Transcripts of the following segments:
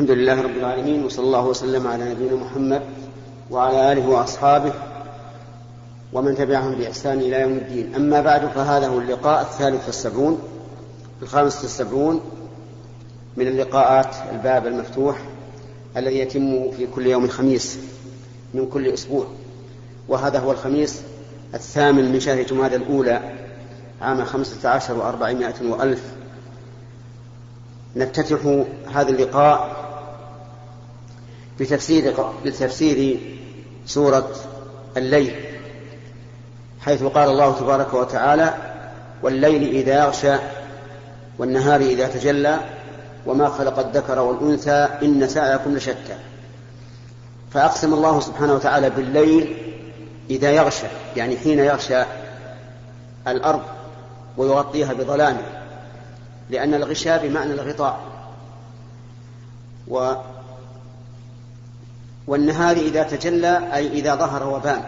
الحمد لله رب العالمين وصلى الله وسلم على نبينا محمد وعلى آله وأصحابه ومن تبعهم بإحسان إلى يوم الدين. أما بعد فهذا هو اللقاء الثالث والسبعون الخامس والسبعون من اللقاءات الباب المفتوح الذي يتم في كل يوم خميس من كل أسبوع. وهذا هو الخميس الثامن من شهر جماد الأولى عام خمسة عشر وأربعمائة وألف. نفتتح هذا اللقاء بتفسير بتفسير سورة الليل حيث قال الله تبارك وتعالى والليل إذا يغشى والنهار إذا تجلى وما خلق الذكر والأنثى إن سعيكم لشتى فأقسم الله سبحانه وتعالى بالليل إذا يغشى يعني حين يغشى الأرض ويغطيها بظلامه لأن الغشاء بمعنى الغطاء و والنهار إذا تجلى أي إذا ظهر وبان.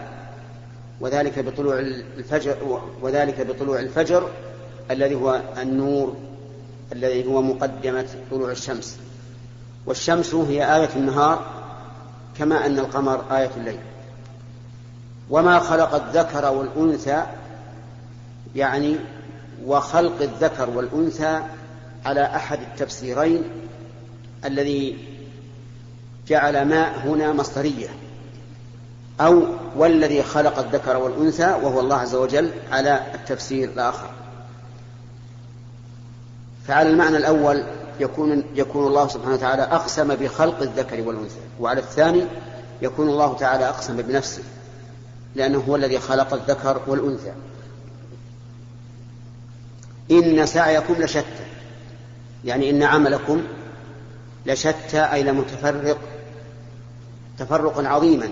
وذلك بطلوع الفجر وذلك بطلوع الفجر الذي هو النور الذي هو مقدمة طلوع الشمس. والشمس هي آية النهار كما أن القمر آية الليل. وما خلق الذكر والأنثى يعني وخلق الذكر والأنثى على أحد التفسيرين الذي جعل ما هنا مصدرية. أو والذي خلق الذكر والأنثى وهو الله عز وجل على التفسير الآخر. فعلى المعنى الأول يكون يكون الله سبحانه وتعالى أقسم بخلق الذكر والأنثى وعلى الثاني يكون الله تعالى أقسم بنفسه لأنه هو الذي خلق الذكر والأنثى. إن سعيكم لشتى يعني إن عملكم لشتى أي لمتفرق تفرقا عظيما.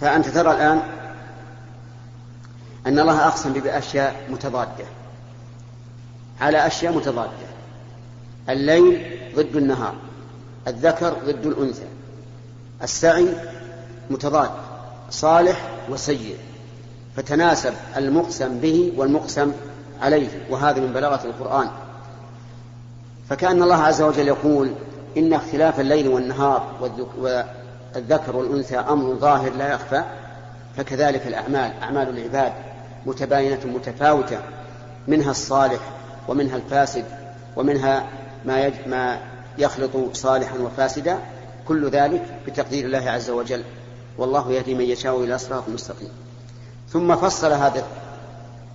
فأنت ترى الآن أن الله أقسم بأشياء متضادة. على أشياء متضادة. الليل ضد النهار. الذكر ضد الأنثى. السعي متضاد. صالح وسيء. فتناسب المقسم به والمقسم عليه. وهذا من بلاغة القرآن. فكأن الله عز وجل يقول إن اختلاف الليل والنهار والذكر والأنثى أمر ظاهر لا يخفى فكذلك الأعمال أعمال العباد متباينة متفاوتة منها الصالح ومنها الفاسد ومنها ما. ما يخلط صالحا وفاسدا كل ذلك بتقدير الله عز وجل والله يهدي من يشاء إلى صراط مستقيم ثم فصل هذا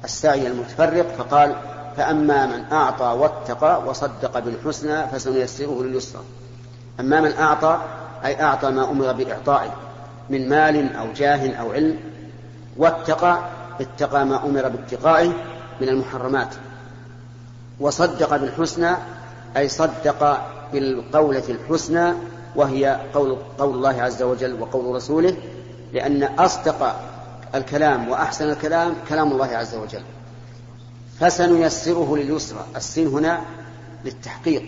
السعي المتفرق فقال فأما من أعطى واتقى وصدق بالحسنى فسنيسره لليسرى. أما من أعطى أي أعطى ما أمر بإعطائه من مال أو جاه أو علم واتقى اتقى ما أمر باتقائه من المحرمات. وصدق بالحسنى أي صدق بالقولة الحسنى وهي قول, قول الله عز وجل وقول رسوله لأن أصدق الكلام وأحسن الكلام كلام الله عز وجل. فسنيسره لليسرى. السين هنا للتحقيق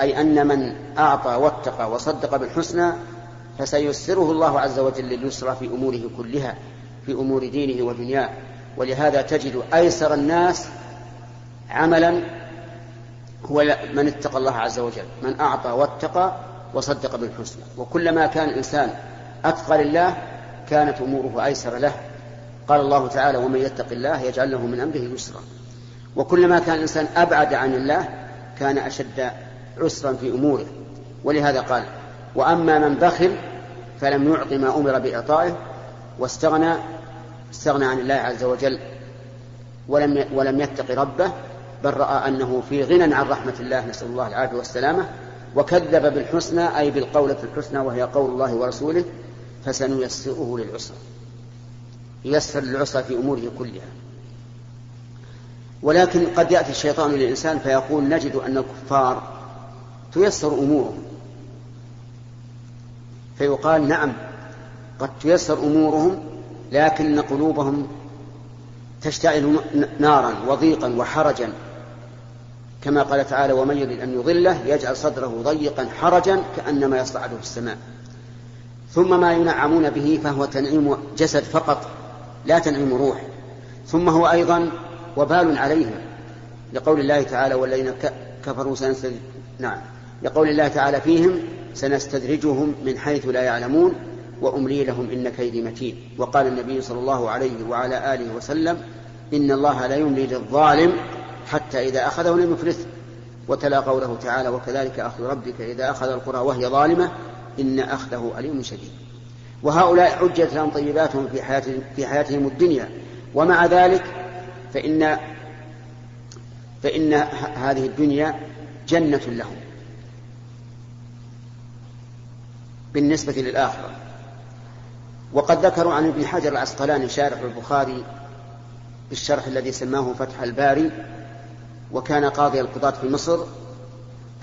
أي أن من أعطى واتقى وصدق بالحسنى فسيسره الله عز وجل لليسرى في أموره كلها في أمور دينه ودنياه. ولهذا تجد أيسر الناس عملا هو من اتقى الله عز وجل من أعطى واتقى وصدق بالحسنى. وكلما كان الإنسان أتقى لله كانت أموره أيسر له. قال الله تعالى ومن يتق الله يجعل له من أمره يسرا. وكلما كان الإنسان أبعد عن الله كان أشد عسرا في أموره. ولهذا قال وأما من بخل فلم يعط ما أمر بإعطائه واستغنى استغنى عن الله عز وجل ولم ولم يتق ربه بل رأى أنه في غنى عن رحمة الله نسأل الله العافية والسلامة وكذب بالحسنى أي بالقولة الحسنى وهي قول الله ورسوله فسنيسره للعسرى يسر للعسرى في أموره كلها. ولكن قد يأتي الشيطان للإنسان فيقول نجد أن الكفار تيسر أمورهم. فيقال نعم قد تيسر أمورهم لكن قلوبهم تشتعل نارا وضيقا وحرجا. كما قال تعالى ومن يريد أن يضله يجعل صدره ضيقا حرجا كأنما يصعد في السماء. ثم ما ينعمون به فهو تنعيم جسد فقط لا تنعيم روح. ثم هو أيضا وبال عليهم. لقول الله تعالى والذين كفروا سنستدرجهم نعم. لقول الله تعالى فيهم سنستدرجهم من حيث لا يعلمون وأملي لهم إن كيدي متين. وقال النبي صلى الله عليه وعلى آله وسلم إن الله لا يملي للظالم حتى إذا أخذه لم يفلته وتلا قوله تعالى وكذلك أخذ ربك إذا أخذ القرى وهي ظالمة إن أخذه أليم شديد. وهؤلاء حجت لهم طيباتهم في حياتهم, في حياتهم الدنيا. ومع ذلك فإن فإن هذه الدنيا جنة لهم بالنسبة للآخرة. وقد ذكروا عن ابن حجر العسقلاني شارح البخاري بالشرح الذي سماه فتح الباري وكان قاضي القضاة في مصر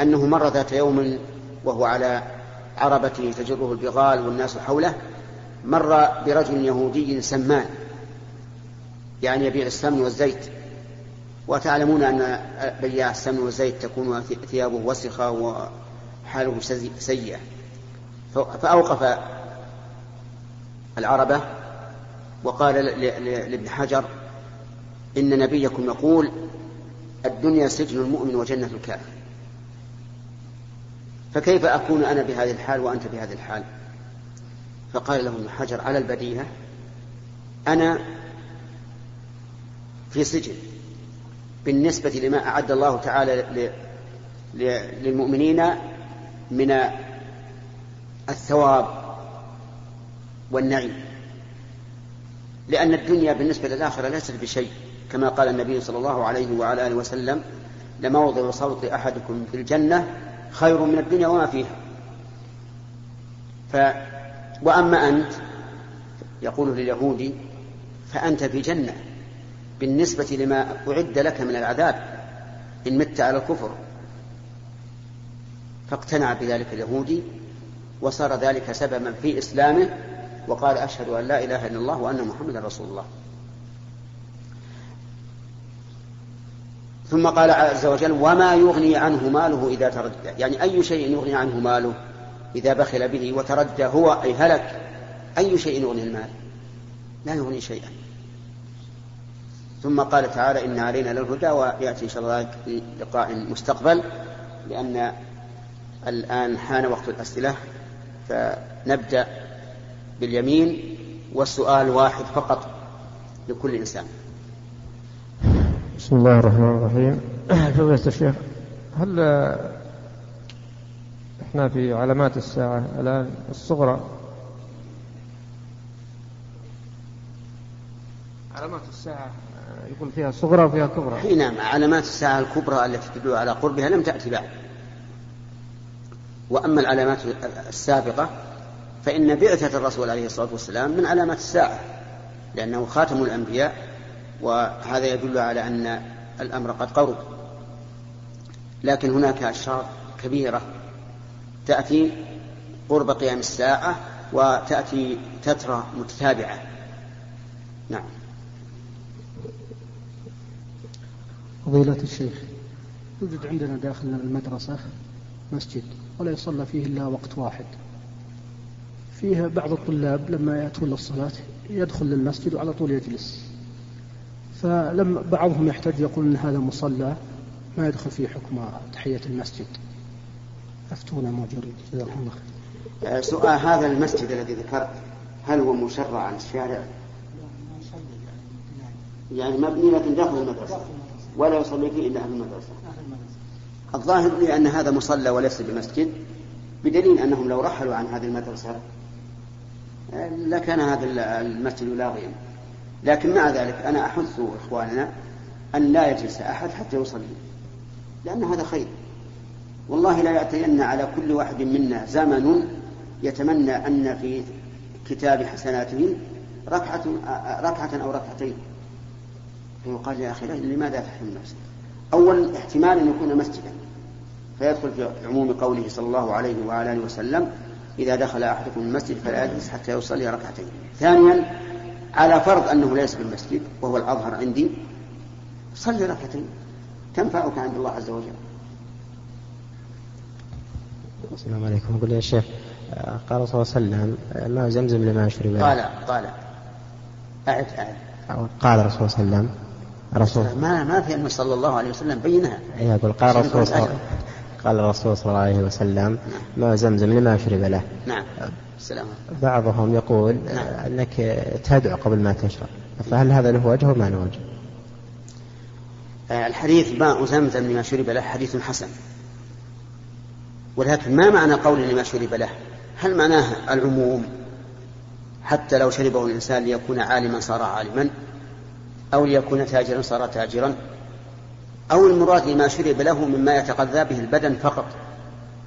أنه مر ذات يوم وهو على عربته تجره البغال والناس حوله مر برجل يهودي سمان. يعني يبيع السمن والزيت. وتعلمون أن بياع السمن والزيت تكون ثيابه وسخة وحاله سيئة. فأوقف العربة وقال لابن حجر إن نبيكم يقول الدنيا سجن المؤمن وجنة الكافر. فكيف أكون أنا بهذه الحال وأنت بهذه الحال؟ فقال له ابن حجر على البديهة أنا في سجن بالنسبة لما أعد الله تعالى للمؤمنين من الثواب والنعيم. لأن الدنيا بالنسبة للآخرة ليست بشيء كما قال النبي صلى الله عليه وعلى آله وسلم لموضع صوت أحدكم في الجنة خير من الدنيا وما فيها. ف وأما أنت يقول لليهودي فأنت في جنة. بالنسبة لما أعد لك من العذاب إن مت على الكفر. فاقتنع بذلك اليهودي وصار ذلك سببا في إسلامه وقال أشهد أن لا إله إلا الله وأن محمدا رسول الله. ثم قال عز وجل وما يغني عنه ماله إذا تردى يعني أي شيء يغني عنه ماله إذا بخل به وتردى هو أي هلك أي شيء يغني المال؟ لا يغني شيئا. ثم قال تعالى إن علينا للهدى ويأتي إن شاء الله في لقاء مستقبل لأن الآن حان وقت الأسئلة فنبدأ باليمين والسؤال واحد فقط لكل إنسان. بسم الله الرحمن الرحيم. فضيلة الشيخ هل إحنا في علامات الساعة الآن الصغرى؟ علامات الساعة يقول فيها صغرى وفيها كبرى. أي نعم علامات الساعة الكبرى التي تدل على قربها لم تأتي بعد. وأما العلامات السابقة فإن بعثة الرسول عليه الصلاة والسلام من علامات الساعة لأنه خاتم الأنبياء وهذا يدل على أن الأمر قد قرب. لكن هناك أشراط كبيرة تأتي قرب قيام الساعة وتأتي تترى متتابعة. نعم. فضيلة الشيخ يوجد عندنا داخل المدرسة مسجد ولا يصلى فيه إلا وقت واحد. فيه بعض الطلاب لما يأتون للصلاة يدخل للمسجد وعلى طول يجلس. فلما بعضهم يحتج يقول إن هذا مصلى ما يدخل فيه حكم تحية المسجد. أفتونا موجودين جزاكم الله خير. سؤال هذا المسجد الذي ذكرت هل هو مشرع عن الشارع؟ يعني مبني لكن داخل المدرسة. ولا يصلي فيه إلا أهل المدرسة. الظاهر لي أن هذا مصلى وليس بمسجد بدليل أنهم لو رحلوا عن هذه المدرسة لكان هذا المسجد لاغيا. لكن مع ذلك أنا أحث إخواننا أن لا يجلس أحد حتى يصلي لأن هذا خير. والله لا يأتين على كل واحد منا زمن يتمنى أن في كتاب حسناته ركعة ركعة أو ركعتين. فيقال يا أخي لماذا تحرم نفسك؟ أول احتمال أن يكون مسجدا. فيدخل في عموم قوله صلى الله عليه وعلى آله وسلم إذا دخل أحدكم المسجد فلا يجلس حتى يصلي ركعتين. ثانيا على فرض أنه ليس بالمسجد وهو الأظهر عندي صلي ركعتين. تنفعك عند الله عز وجل. السلام عليكم. أقول يا شيخ قال صلى الله عليه وسلم ما زمزم لما شرب قال قال. أعد أعد. قال رسول صلى الله عليه وسلم رسول. ما ما في أنه صلى الله عليه وسلم بينها. أي أقول قال رسول صلى قال الرسول صلى الله عليه وسلم ماء زمزم لما شرب له. نعم. السلام بعضهم يقول نعم. أنك تدعو قبل ما تشرب. فهل هذا له وجه وما له وجه؟ آه، الحديث ماء زمزم لما شرب له حديث حسن. ولكن ما معنى قول لما شرب له؟ هل معناه العموم؟ حتى لو شربه الإنسان ليكون عالما صار عالما. أو ليكون تاجرا صار تاجرا. أو المراد لما شرب له مما يتغذى به البدن فقط.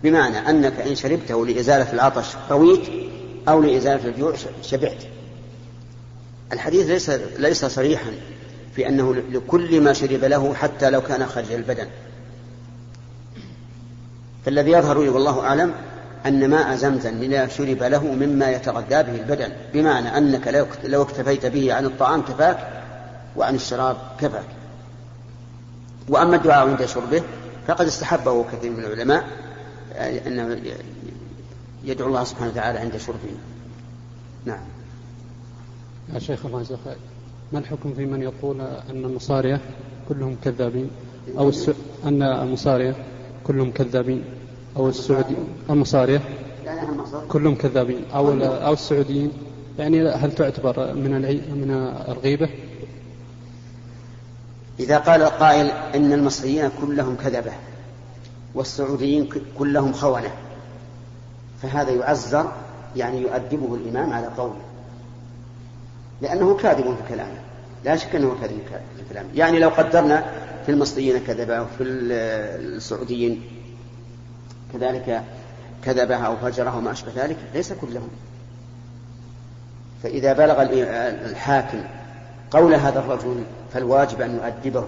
بمعنى أنك إن شربته لإزالة العطش رويت أو لإزالة الجوع شبعت. الحديث ليس ليس صريحا في أنه لكل ما شرب له حتى لو كان خارج البدن. فالذي يظهر لي والله أعلم أن ماء زمزم لما شرب له مما يتغذى به البدن. بمعنى أنك لو اكتفيت به عن الطعام كفاك وعن الشراب كفاك وأما الدعاء عند شربه فقد استحبه كثير من العلماء أنه يدعو الله سبحانه وتعالى عند شربه نعم. يا شيخ الله يجزاك خير. ما الحكم في من يقول أن المصارية كلهم كذابين؟ أو الس... أن المصارية كلهم كذابين؟ أو السعودي المصارية كلهم كذابين. أو أو السعوديين. يعني هل تعتبر من العي... من الغيبة؟ إذا قال القائل إن المصريين كلهم كذبة والسعوديين كلهم خونة فهذا يعزر يعني يؤدبه الإمام على قوله. لأنه كاذب في كلامه. لا شك أنه كاذب في كلامه. يعني لو قدرنا في المصريين كذبة وفي السعوديين كذلك كذبها أو فجرها وما أشبه ذلك ليس كلهم. فإذا بلغ الحاكم قول هذا الرجل فالواجب أن يؤدبه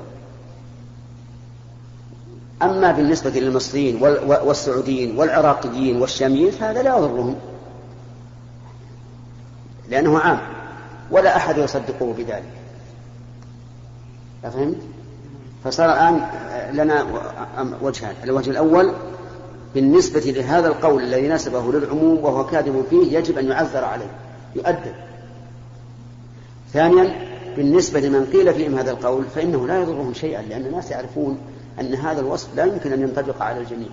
أما بالنسبة للمصريين والسعوديين والعراقيين والشاميين فهذا لا يضرهم. لأنه عام. ولا أحد يصدقه بذلك. أفهمت؟ فصار الآن لنا وجهان. الوجه الأول بالنسبة لهذا القول الذي نسبه للعموم وهو كاذب فيه يجب أن يعذر عليه يؤدب. ثانيا بالنسبة لمن قيل فيهم هذا القول فإنه لا يضرهم شيئا لأن الناس يعرفون أن هذا الوصف لا يمكن أن ينطبق على الجميع.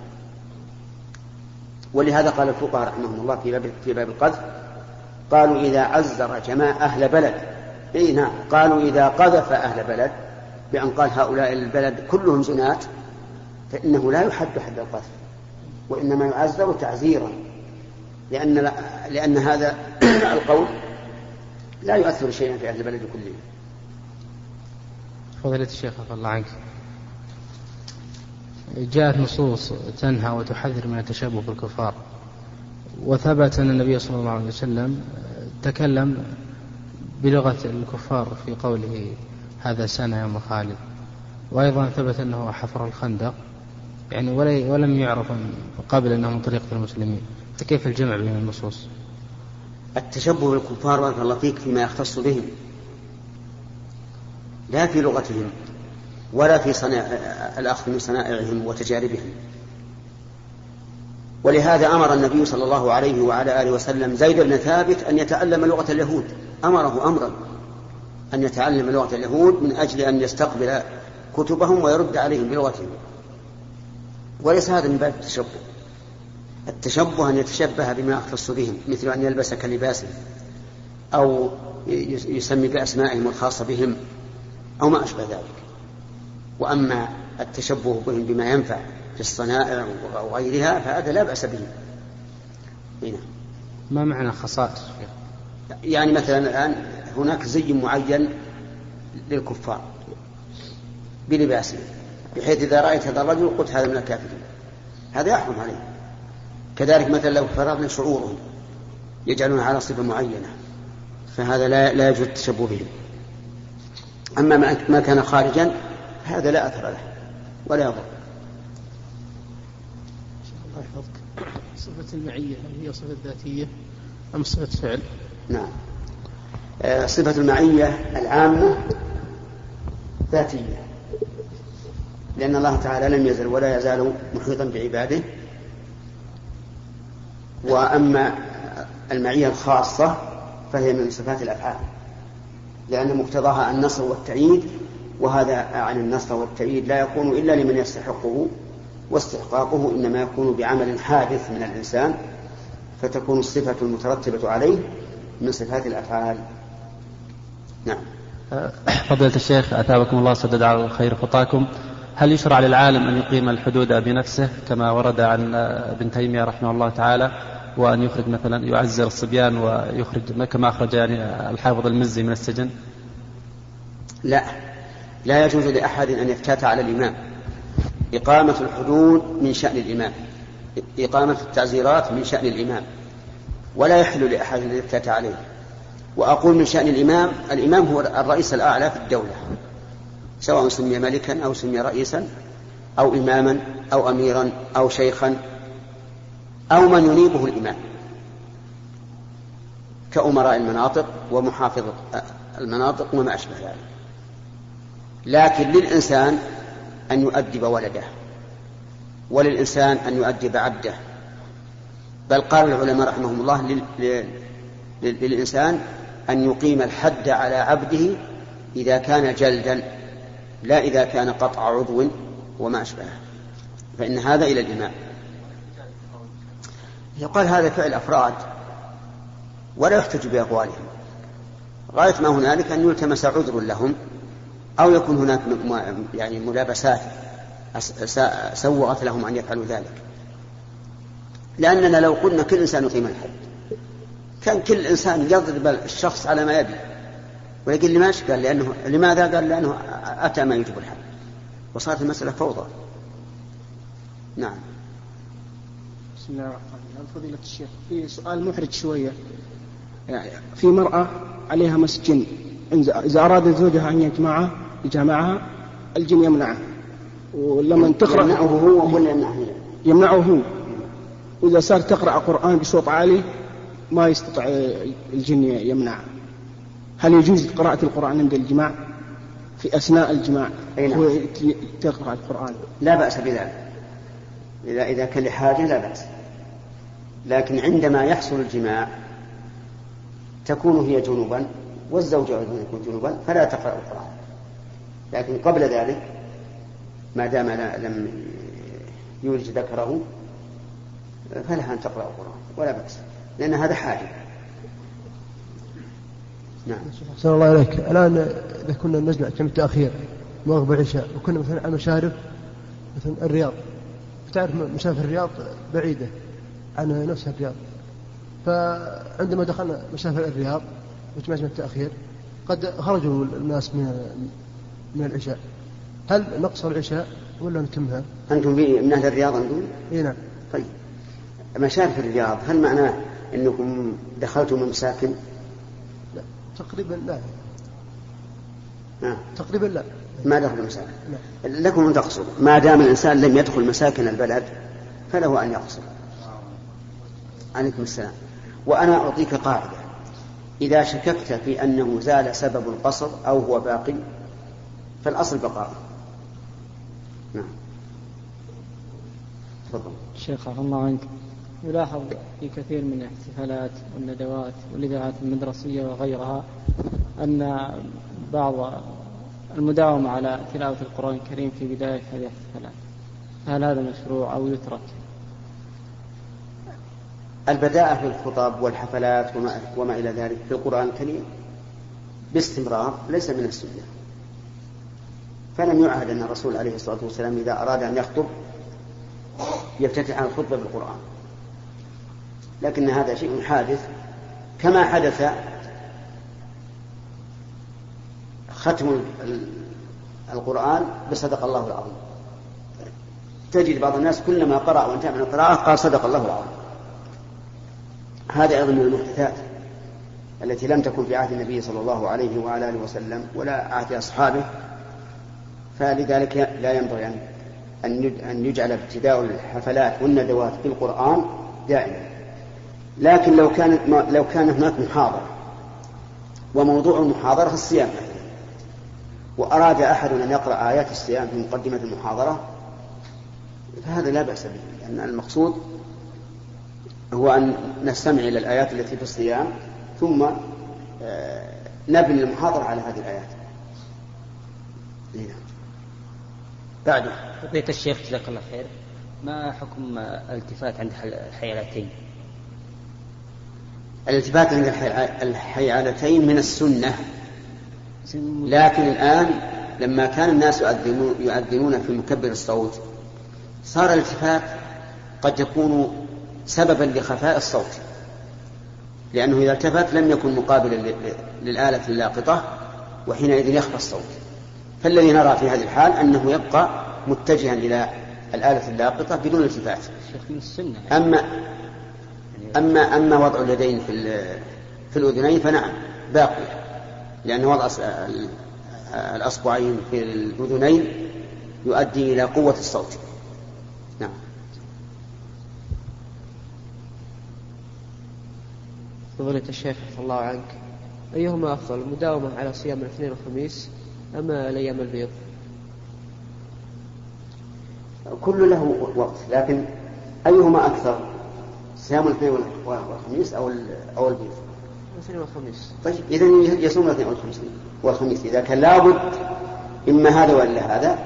ولهذا قال الفقهاء رحمهم الله في باب في باب القذف قالوا إذا عزر جماع أهل بلد أي نعم قالوا إذا قذف أهل بلد بأن قال هؤلاء البلد كلهم زنات فإنه لا يحد حد القذف وإنما يعزر تعزيرا لأن لأن هذا القول لا يؤثر شيئا في أهل البلد كلهم. فضيلة الشيخ عفى الله عنك. جاءت نصوص تنهى وتحذر من التشبه بالكفار. وثبت أن النبي صلى الله عليه وسلم تكلم بلغة الكفار في قوله هذا سنة يوم خالد. وأيضا ثبت أنه حفر الخندق يعني ولم يعرف قبل أنه من طريقة المسلمين. فكيف الجمع بين النصوص؟ التشبه بالكفار بارك الله فيك فيما يختص بهم. لا في لغتهم ولا في صنع الأخذ من صنائعهم وتجاربهم. ولهذا أمر النبي صلى الله عليه وعلى آله وسلم زيد بن ثابت أن يتعلم لغة اليهود. أمره أمرا أن يتعلم لغة اليهود من أجل أن يستقبل كتبهم ويرد عليهم بلغتهم. وليس هذا من باب التشبه. التشبه أن يتشبه بما يختص بهم مثل أن يلبس كلباسهم أو يسمي بأسمائهم الخاصة بهم. أو ما أشبه ذلك. وأما التشبه بهم بما ينفع في الصنائع وغيرها فهذا لا بأس به. هنا. ما معنى خصائص يعني مثلا الآن هناك زي معين للكفار بلباسهم بحيث إذا رأيت هذا الرجل قلت هذا من الكافرين. هذا يحرم عليه. كذلك مثلا لو فرضنا شعورهم يجعلون على صفة معينة فهذا لا لا يجوز التشبه بهم أما ما كان خارجا هذا لا أثر له ولا يضر. الله يحفظك صفة المعية هل هي صفة ذاتية أم صفة فعل؟ نعم. آه، صفة المعية العامة ذاتية لأن الله تعالى لم يزل ولا يزال محيطا بعباده. وأما المعية الخاصة فهي من صفات الأفعال. لأن مقتضاها النصر والتأييد وهذا عن النصر والتأييد لا يكون إلا لمن يستحقه واستحقاقه إنما يكون بعمل حادث من الإنسان فتكون الصفة المترتبة عليه من صفات الأفعال. نعم. فضيلة الشيخ أثابكم الله سدد على الخير خطاكم. هل يشرع للعالم أن يقيم الحدود بنفسه كما ورد عن ابن تيمية رحمه الله تعالى؟ وأن يخرج مثلا يعزر الصبيان ويخرج كما أخرج يعني الحافظ المزي من السجن؟ لا. لا يجوز لأحد أن يفتات على الإمام. إقامة الحدود من شأن الإمام. إقامة التعزيرات من شأن الإمام. ولا يحل لأحد أن يفتات عليه. وأقول من شأن الإمام الإمام هو الرئيس الأعلى في الدولة. سواء سمي ملكا أو سمي رئيسا أو إماما أو أميرا أو شيخا. أو من ينيبه الإمام كأمراء المناطق ومحافظ المناطق وما أشبه ذلك. لكن للإنسان أن يؤدب ولده. وللإنسان أن يؤدب عبده. بل قال العلماء رحمهم الله للإنسان أن يقيم الحد على عبده إذا كان جلدا لا إذا كان قطع عضو وما أشبهه. فإن هذا إلى الإمام يقال هذا فعل أفراد ولا يحتج بأقوالهم. غاية ما هنالك أن يلتمس عذر لهم أو يكون هناك يعني ملابسات سوغت لهم أن يفعلوا ذلك. لأننا لو قلنا كل إنسان يقيم الحد كان كل إنسان يضرب الشخص على ما يبي. ولكن لماذا قال لأنه لماذا؟ قال لأنه أتى ما يجب الحد وصارت المسألة فوضى. نعم. بسم الله الرحمن الرحيم. فضيلة الشيخ في سؤال محرج شوية. يعني في مرأة عليها مس جن إذا أراد زوجها أن يجمعها يجامعها الجن يمنعه. ولما تقرأ يمنعه هو ولا يمنعه يمنعه هو. وإذا صار تقرأ قرآن بصوت عالي ما يستطيع الجن يمنعه. هل يجوز قراءة القرآن عند الجماع؟ في أثناء الجماع. نعم. تقرأ القرآن. لا بأس بذلك. إذا إذا كان لحاجة لا بأس. لكن عندما يحصل الجماع تكون هي جنوبا والزوج أيضا يكون جنوبا فلا تقرأ القرآن. لكن قبل ذلك ما دام لم يولج ذكره فلها أن تقرأ القرآن ولا بأس لأن هذا حاجة. نعم. أحسن الله عليك الآن إذا كنا نزلع جمع تأخير مغرب العشاء وكنا مثلا على مشارف مثلا الرياض. تعرف مسافة الرياض بعيدة. عن نفس الرياض. فعندما دخلنا مسافة الرياض وجمعنا التأخير قد خرجوا الناس من من العشاء. هل نقصر العشاء ولا نتمها؟ أنتم من أهل الرياض أنتم؟ إي نعم. طيب. مشارف الرياض هل معناه أنكم دخلتم من مساكن؟ لا تقريبا لا. آه. تقريبا لا. ما دخلوا مساكن. لكم أن تقصروا ما دام الإنسان لم يدخل مساكن البلد فله أن يقصر عليكم السلام. وأنا أعطيك قاعدة. إذا شككت في أنه زال سبب القصر أو هو باقي فالأصل بقاء. نعم. تفضل. شيخ عفى الله عنك. يلاحظ في كثير من الاحتفالات والندوات والإذاعات المدرسية وغيرها أن بعض المداومة على تلاوة القرآن الكريم في بداية هذه الاحتفالات. هل هذا مشروع أو يترك؟ البداءة في الخطب والحفلات وما, وما إلى ذلك في القرآن الكريم باستمرار ليس من السنة. فلم يعهد أن الرسول عليه الصلاة والسلام إذا أراد أن يخطب يفتتح الخطبة بالقرآن. لكن هذا شيء حادث. كما حدث ختم القرآن بصدق الله العظيم. تجد بعض الناس كلما قرأ وانتهى من القراءة قال صدق الله العظيم. هذا أيضا من المحدثات التي لم تكن في عهد النبي صلى الله عليه وعلى آله وسلم ولا عهد أصحابه فلذلك لا ينبغي أن أن يجعل ابتداء الحفلات والندوات بالقرآن دائما. لكن لو كان لو كان هناك محاضرة وموضوع المحاضرة الصيام وأراد أحد أن يقرأ آيات الصيام في مقدمة المحاضرة فهذا لا بأس به لأن المقصود هو أن نستمع إلى الآيات التي في الصيام ثم آه، نبني المحاضرة على هذه الآيات. هنا. بعده فضيلة الشيخ جزاك الله خير. ما حكم الالتفات عند الحيالتين الالتفات عند الحيالتين من السنة. لكن الآن لما كان الناس يؤذنون في مكبر الصوت صار الالتفات قد يكون سببا لخفاء الصوت. لأنه إذا التفت لم يكن مقابلا للآلة اللاقطة وحينئذ يخفى الصوت. فالذي نرى في هذه الحال أنه يبقى متجها إلى الآلة اللاقطة بدون التفات. أما أما أما وضع اليدين في في الأذنين فنعم باقية لأن وضع الأصبعين في الأذنين يؤدي إلى قوة الصوت. نعم. فضيلة الشيخ عفى الله عنك أيهما أفضل المداومة على صيام الاثنين والخميس أم الأيام البيض؟ كل له وقت لكن أيهما أكثر صيام الاثنين والخميس أو أو البيض؟ الاثنين والخميس طيب إذا يصوم الاثنين والخميس والخميس إذا كان لابد إما هذا وإلا هذا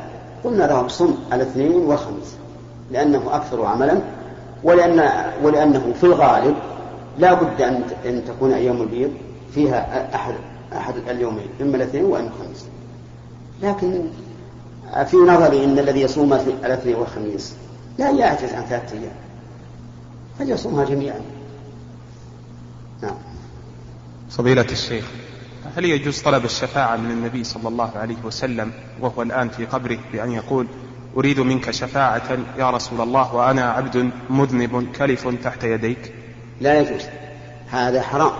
قلنا له صم الاثنين والخميس لأنه أكثر عملا ولأن ولأنه في الغالب لا بد أن أن تكون أيام البيض فيها أحد أحد اليومين إما الاثنين وإما الخميس. لكن في نظري أن الذي يصوم الاثنين والخميس لا يعجز عن ثلاثة أيام. فليصومها جميعا. نعم. فضيلة الشيخ هل يجوز طلب الشفاعة من النبي صلى الله عليه وسلم وهو الآن في قبره بأن يقول أريد منك شفاعة يا رسول الله وأنا عبد مذنب كلف تحت يديك؟ لا يجوز. هذا حرام.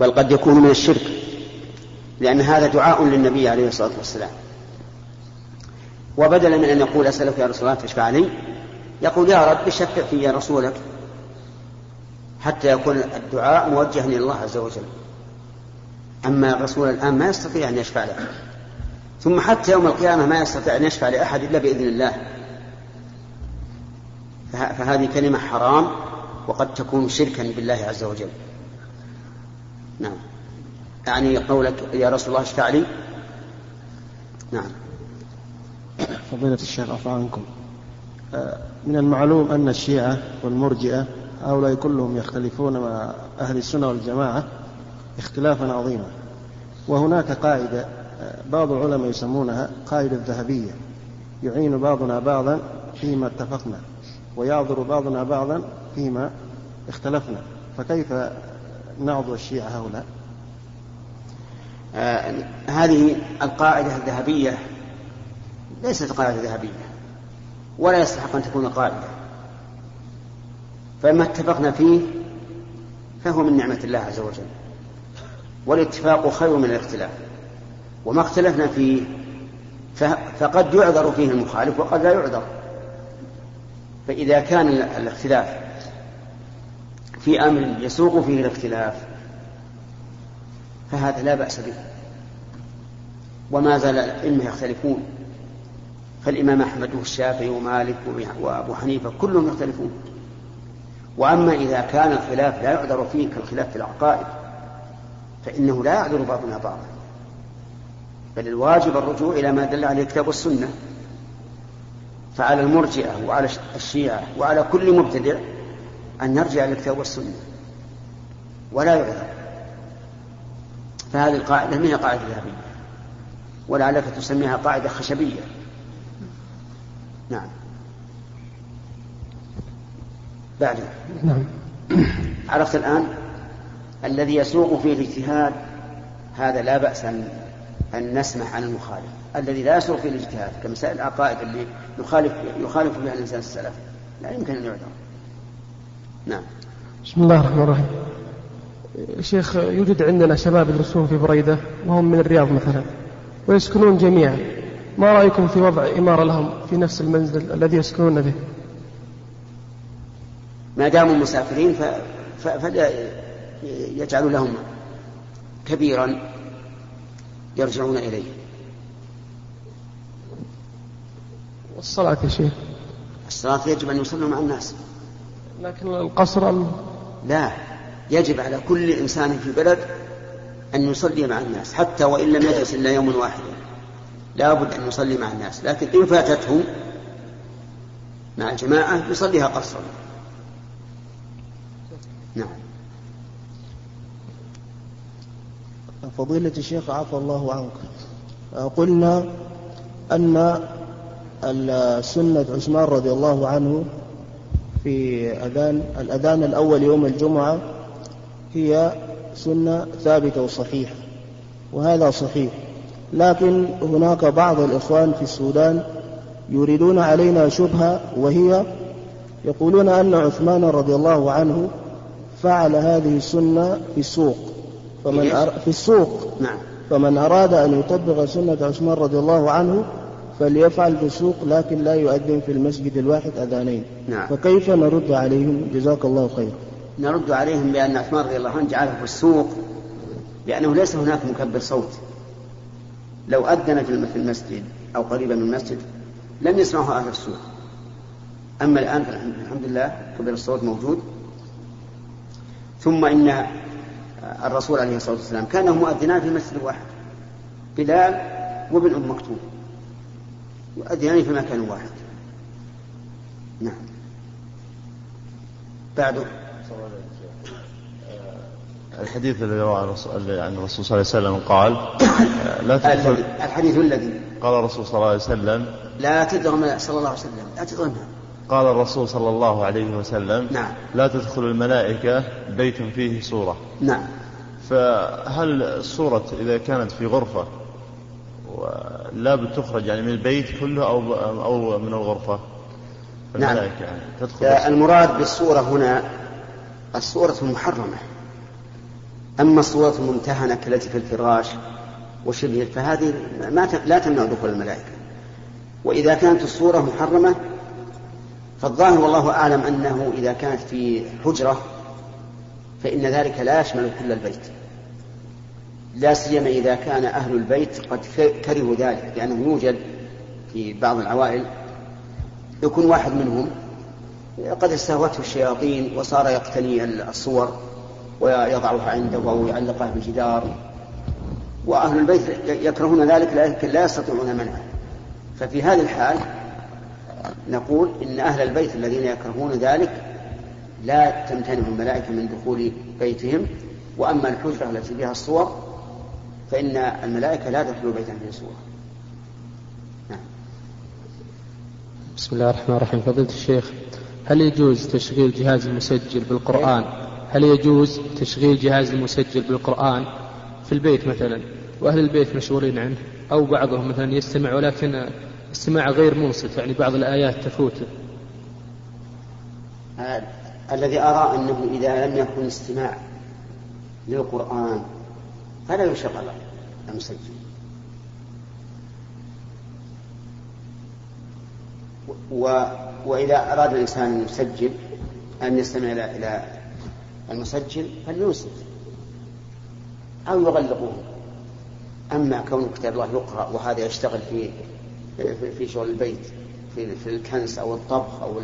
بل قد يكون من الشرك. لأن هذا دعاء للنبي عليه الصلاة والسلام. وبدلا من أن يقول أسألك يا رسول الله تشفع لي يقول يا رب شفع في يا رسولك. حتى يكون الدعاء موجها إلى الله عز وجل. أما الرسول الآن ما يستطيع أن يشفع لك ثم حتى يوم القيامة ما يستطيع أن يشفع لأحد إلا بإذن الله. فهذه كلمة حرام. وقد تكون شركا بالله عز وجل. نعم. يعني قولك يا رسول الله اشفع لي؟ نعم. فضيلة الشيخ عفوا عنكم. آه، من المعلوم أن الشيعة والمرجئة هؤلاء كلهم يختلفون مع أهل السنة والجماعة اختلافا عظيما. وهناك قاعدة آه، بعض العلماء يسمونها قاعدة ذهبية يعين بعضنا بعضا فيما اتفقنا ويعذر بعضنا بعضا فيما اختلفنا فكيف نعض الشيعة هؤلاء؟ آه هذه القاعدة الذهبية ليست قاعدة ذهبية ولا يستحق أن تكون قاعدة فما اتفقنا فيه فهو من نعمة الله عز وجل والاتفاق خير من الاختلاف وما اختلفنا فيه فقد يعذر فيه المخالف وقد لا يعذر فإذا كان الاختلاف في أمر يسوق فيه الاختلاف فهذا لا بأس به. وما زال الأئمة يختلفون فالإمام أحمد والشافعي ومالك وأبو حنيفة كلهم يختلفون. وأما إذا كان الخلاف لا يعذر فيه كالخلاف في العقائد فإنه لا يعذر بعضنا بعضا. بل الواجب الرجوع إلى ما دل عليه الكتاب والسنة فعلى المرجئة وعلى الشيعة وعلى كل مبتدع أن نرجع للكتاب والسنة ولا يعذر. فهذه القاعدة ما هي قاعدة ذهبية ولعلك تسميها قاعدة خشبية. نعم. بعد. نعم. عرفت الآن؟ الذي يسوق فيه الاجتهاد هذا لا بأس أن أن نسمح عن المخالف. الذي لا يسوق فيه الاجتهاد كمسائل العقائد اللي يخالف يخالف فيها الإنسان السلف لا يمكن أن يعذر. نعم. بسم الله الرحمن الرحيم. شيخ يوجد عندنا شباب يدرسون في بريدة وهم من الرياض مثلا ويسكنون جميعا. ما رأيكم في وضع إمارة لهم في نفس المنزل الذي يسكنون به؟ ما داموا مسافرين فليجعلوا لهم كبيرا يرجعون إليه. والصلاة يا شيخ. الصلاة يجب أن يصلوا مع الناس. لكن القصر لا يجب على كل إنسان في البلد أن يصلي مع الناس حتى وإن لم يجلس إلا يوم واحد. لا بد أن يصلي مع الناس لكن إن فاتته مع الجماعة يصليها قصرا. نعم. فضيلة الشيخ عفى الله عنك. قلنا أن سنة عثمان رضي الله عنه في أذان الأذان الأول يوم الجمعة هي سنة ثابتة وصحيحة وهذا صحيح. لكن هناك بعض الإخوان في السودان يريدون علينا شبهة وهي يقولون أن عثمان رضي الله عنه فعل هذه السنة في السوق. فمن أر... في السوق. نعم. فمن أراد أن يطبق سنة عثمان رضي الله عنه فليفعل في السوق لكن لا يؤذن في المسجد الواحد أذانين. نعم. فكيف نرد عليهم؟ جزاك الله خير. نرد عليهم بأن عثمان رضي الله عنه جعله في السوق لأنه ليس هناك مكبر صوت. لو أذن في المسجد أو قريبا من المسجد لم يسمعه أهل السوق. أما الآن الحمد لله كبر الصوت موجود. ثم إن الرسول عليه الصلاة والسلام كان مؤذنان في مسجد واحد بلال وابن أم مكتوم. يؤذنان في مكان واحد. نعم. بعده. الحديث الذي روى عن الرسول صلى الله عليه وسلم قال لا تدخل الحديث الذي قال الرسول صلى الله عليه وسلم لا تدغم صلى الله عليه وسلم. لا تدغمها قال الرسول صلى الله عليه وسلم نعم. لا تدخل الملائكة بيت فيه صورة نعم. فهل الصورة إذا كانت في غرفة لا بتخرج يعني من البيت كله أو أو من الغرفة. نعم. يعني تدخل المراد بالصورة هنا الصورة المحرمة. أما الصورة الممتهنة كالتي في الفراش وشبهه فهذه ما لا تمنع دخول الملائكة. وإذا كانت الصورة محرمة فالظاهر والله أعلم أنه إذا كانت في حجرة فإن ذلك لا يشمل كل البيت. لا سيما إذا كان أهل البيت قد كرهوا ذلك لأنه يوجد في بعض العوائل يكون واحد منهم قد استهوته الشياطين وصار يقتني الصور ويضعها عنده أو يعلقها بالجدار. وأهل البيت يكرهون ذلك لكن لا يستطيعون منعه. ففي هذه الحال نقول إن أهل البيت الذين يكرهون ذلك لا تمتنع الملائكة من دخول بيتهم وأما الحجرة التي فيها الصور فإن الملائكة لا تدخل بيتا فيه صور نعم. بسم الله الرحمن الرحيم. فضيلة الشيخ هل يجوز تشغيل جهاز المسجل بالقرآن؟ هل يجوز تشغيل جهاز المسجل بالقرآن في البيت مثلا؟ وأهل البيت مشغولين عنه؟ أو بعضهم مثلا يستمع ولكن استماع غير منصف يعني بعض الآيات تفوته الذي أرى أنه إذا لم يكن استماع للقرآن فلا يشغل. المسجل و... وإذا أراد الإنسان أن يسجل أن يستمع إلى المسجل فلينصت أو يغلقوه. أما كون كتاب الله يقرأ وهذا يشتغل في في شغل البيت في, في الكنس أو الطبخ أو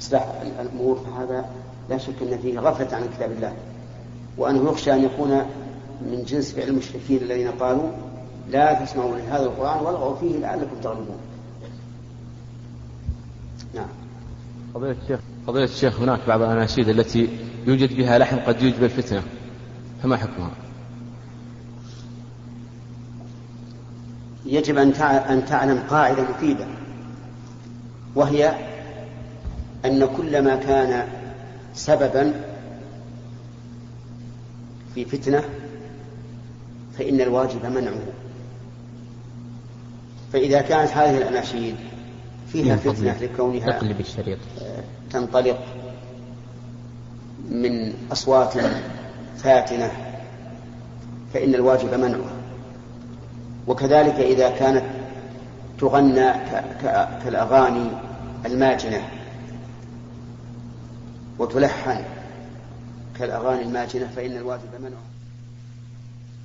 إصلاح الأمور فهذا لا شك أن فيه غفلة عن كتاب الله. وأنه يخشى أن يكون من جنس فعل المشركين الذين قالوا لا تسمعوا لهذا القرآن والغوا فيه لعلكم تغلبون نعم قضية الشيخ قضية الشيخ هناك بعض الأناشيد التي يوجد بها لحن قد يوجب الفتنة فما حكمها؟ يجب أن أن تعلم قاعدة مفيدة وهي أن كل ما كان سببا في فتنة فإن الواجب منعه. فإذا كانت هذه الأناشيد فيها فتنة لكونها تنطلق من أصوات فاتنة فإن الواجب منعها وكذلك إذا كانت تغنى كالأغاني الماجنة وتلحن كالأغاني الماجنة فإن الواجب منعها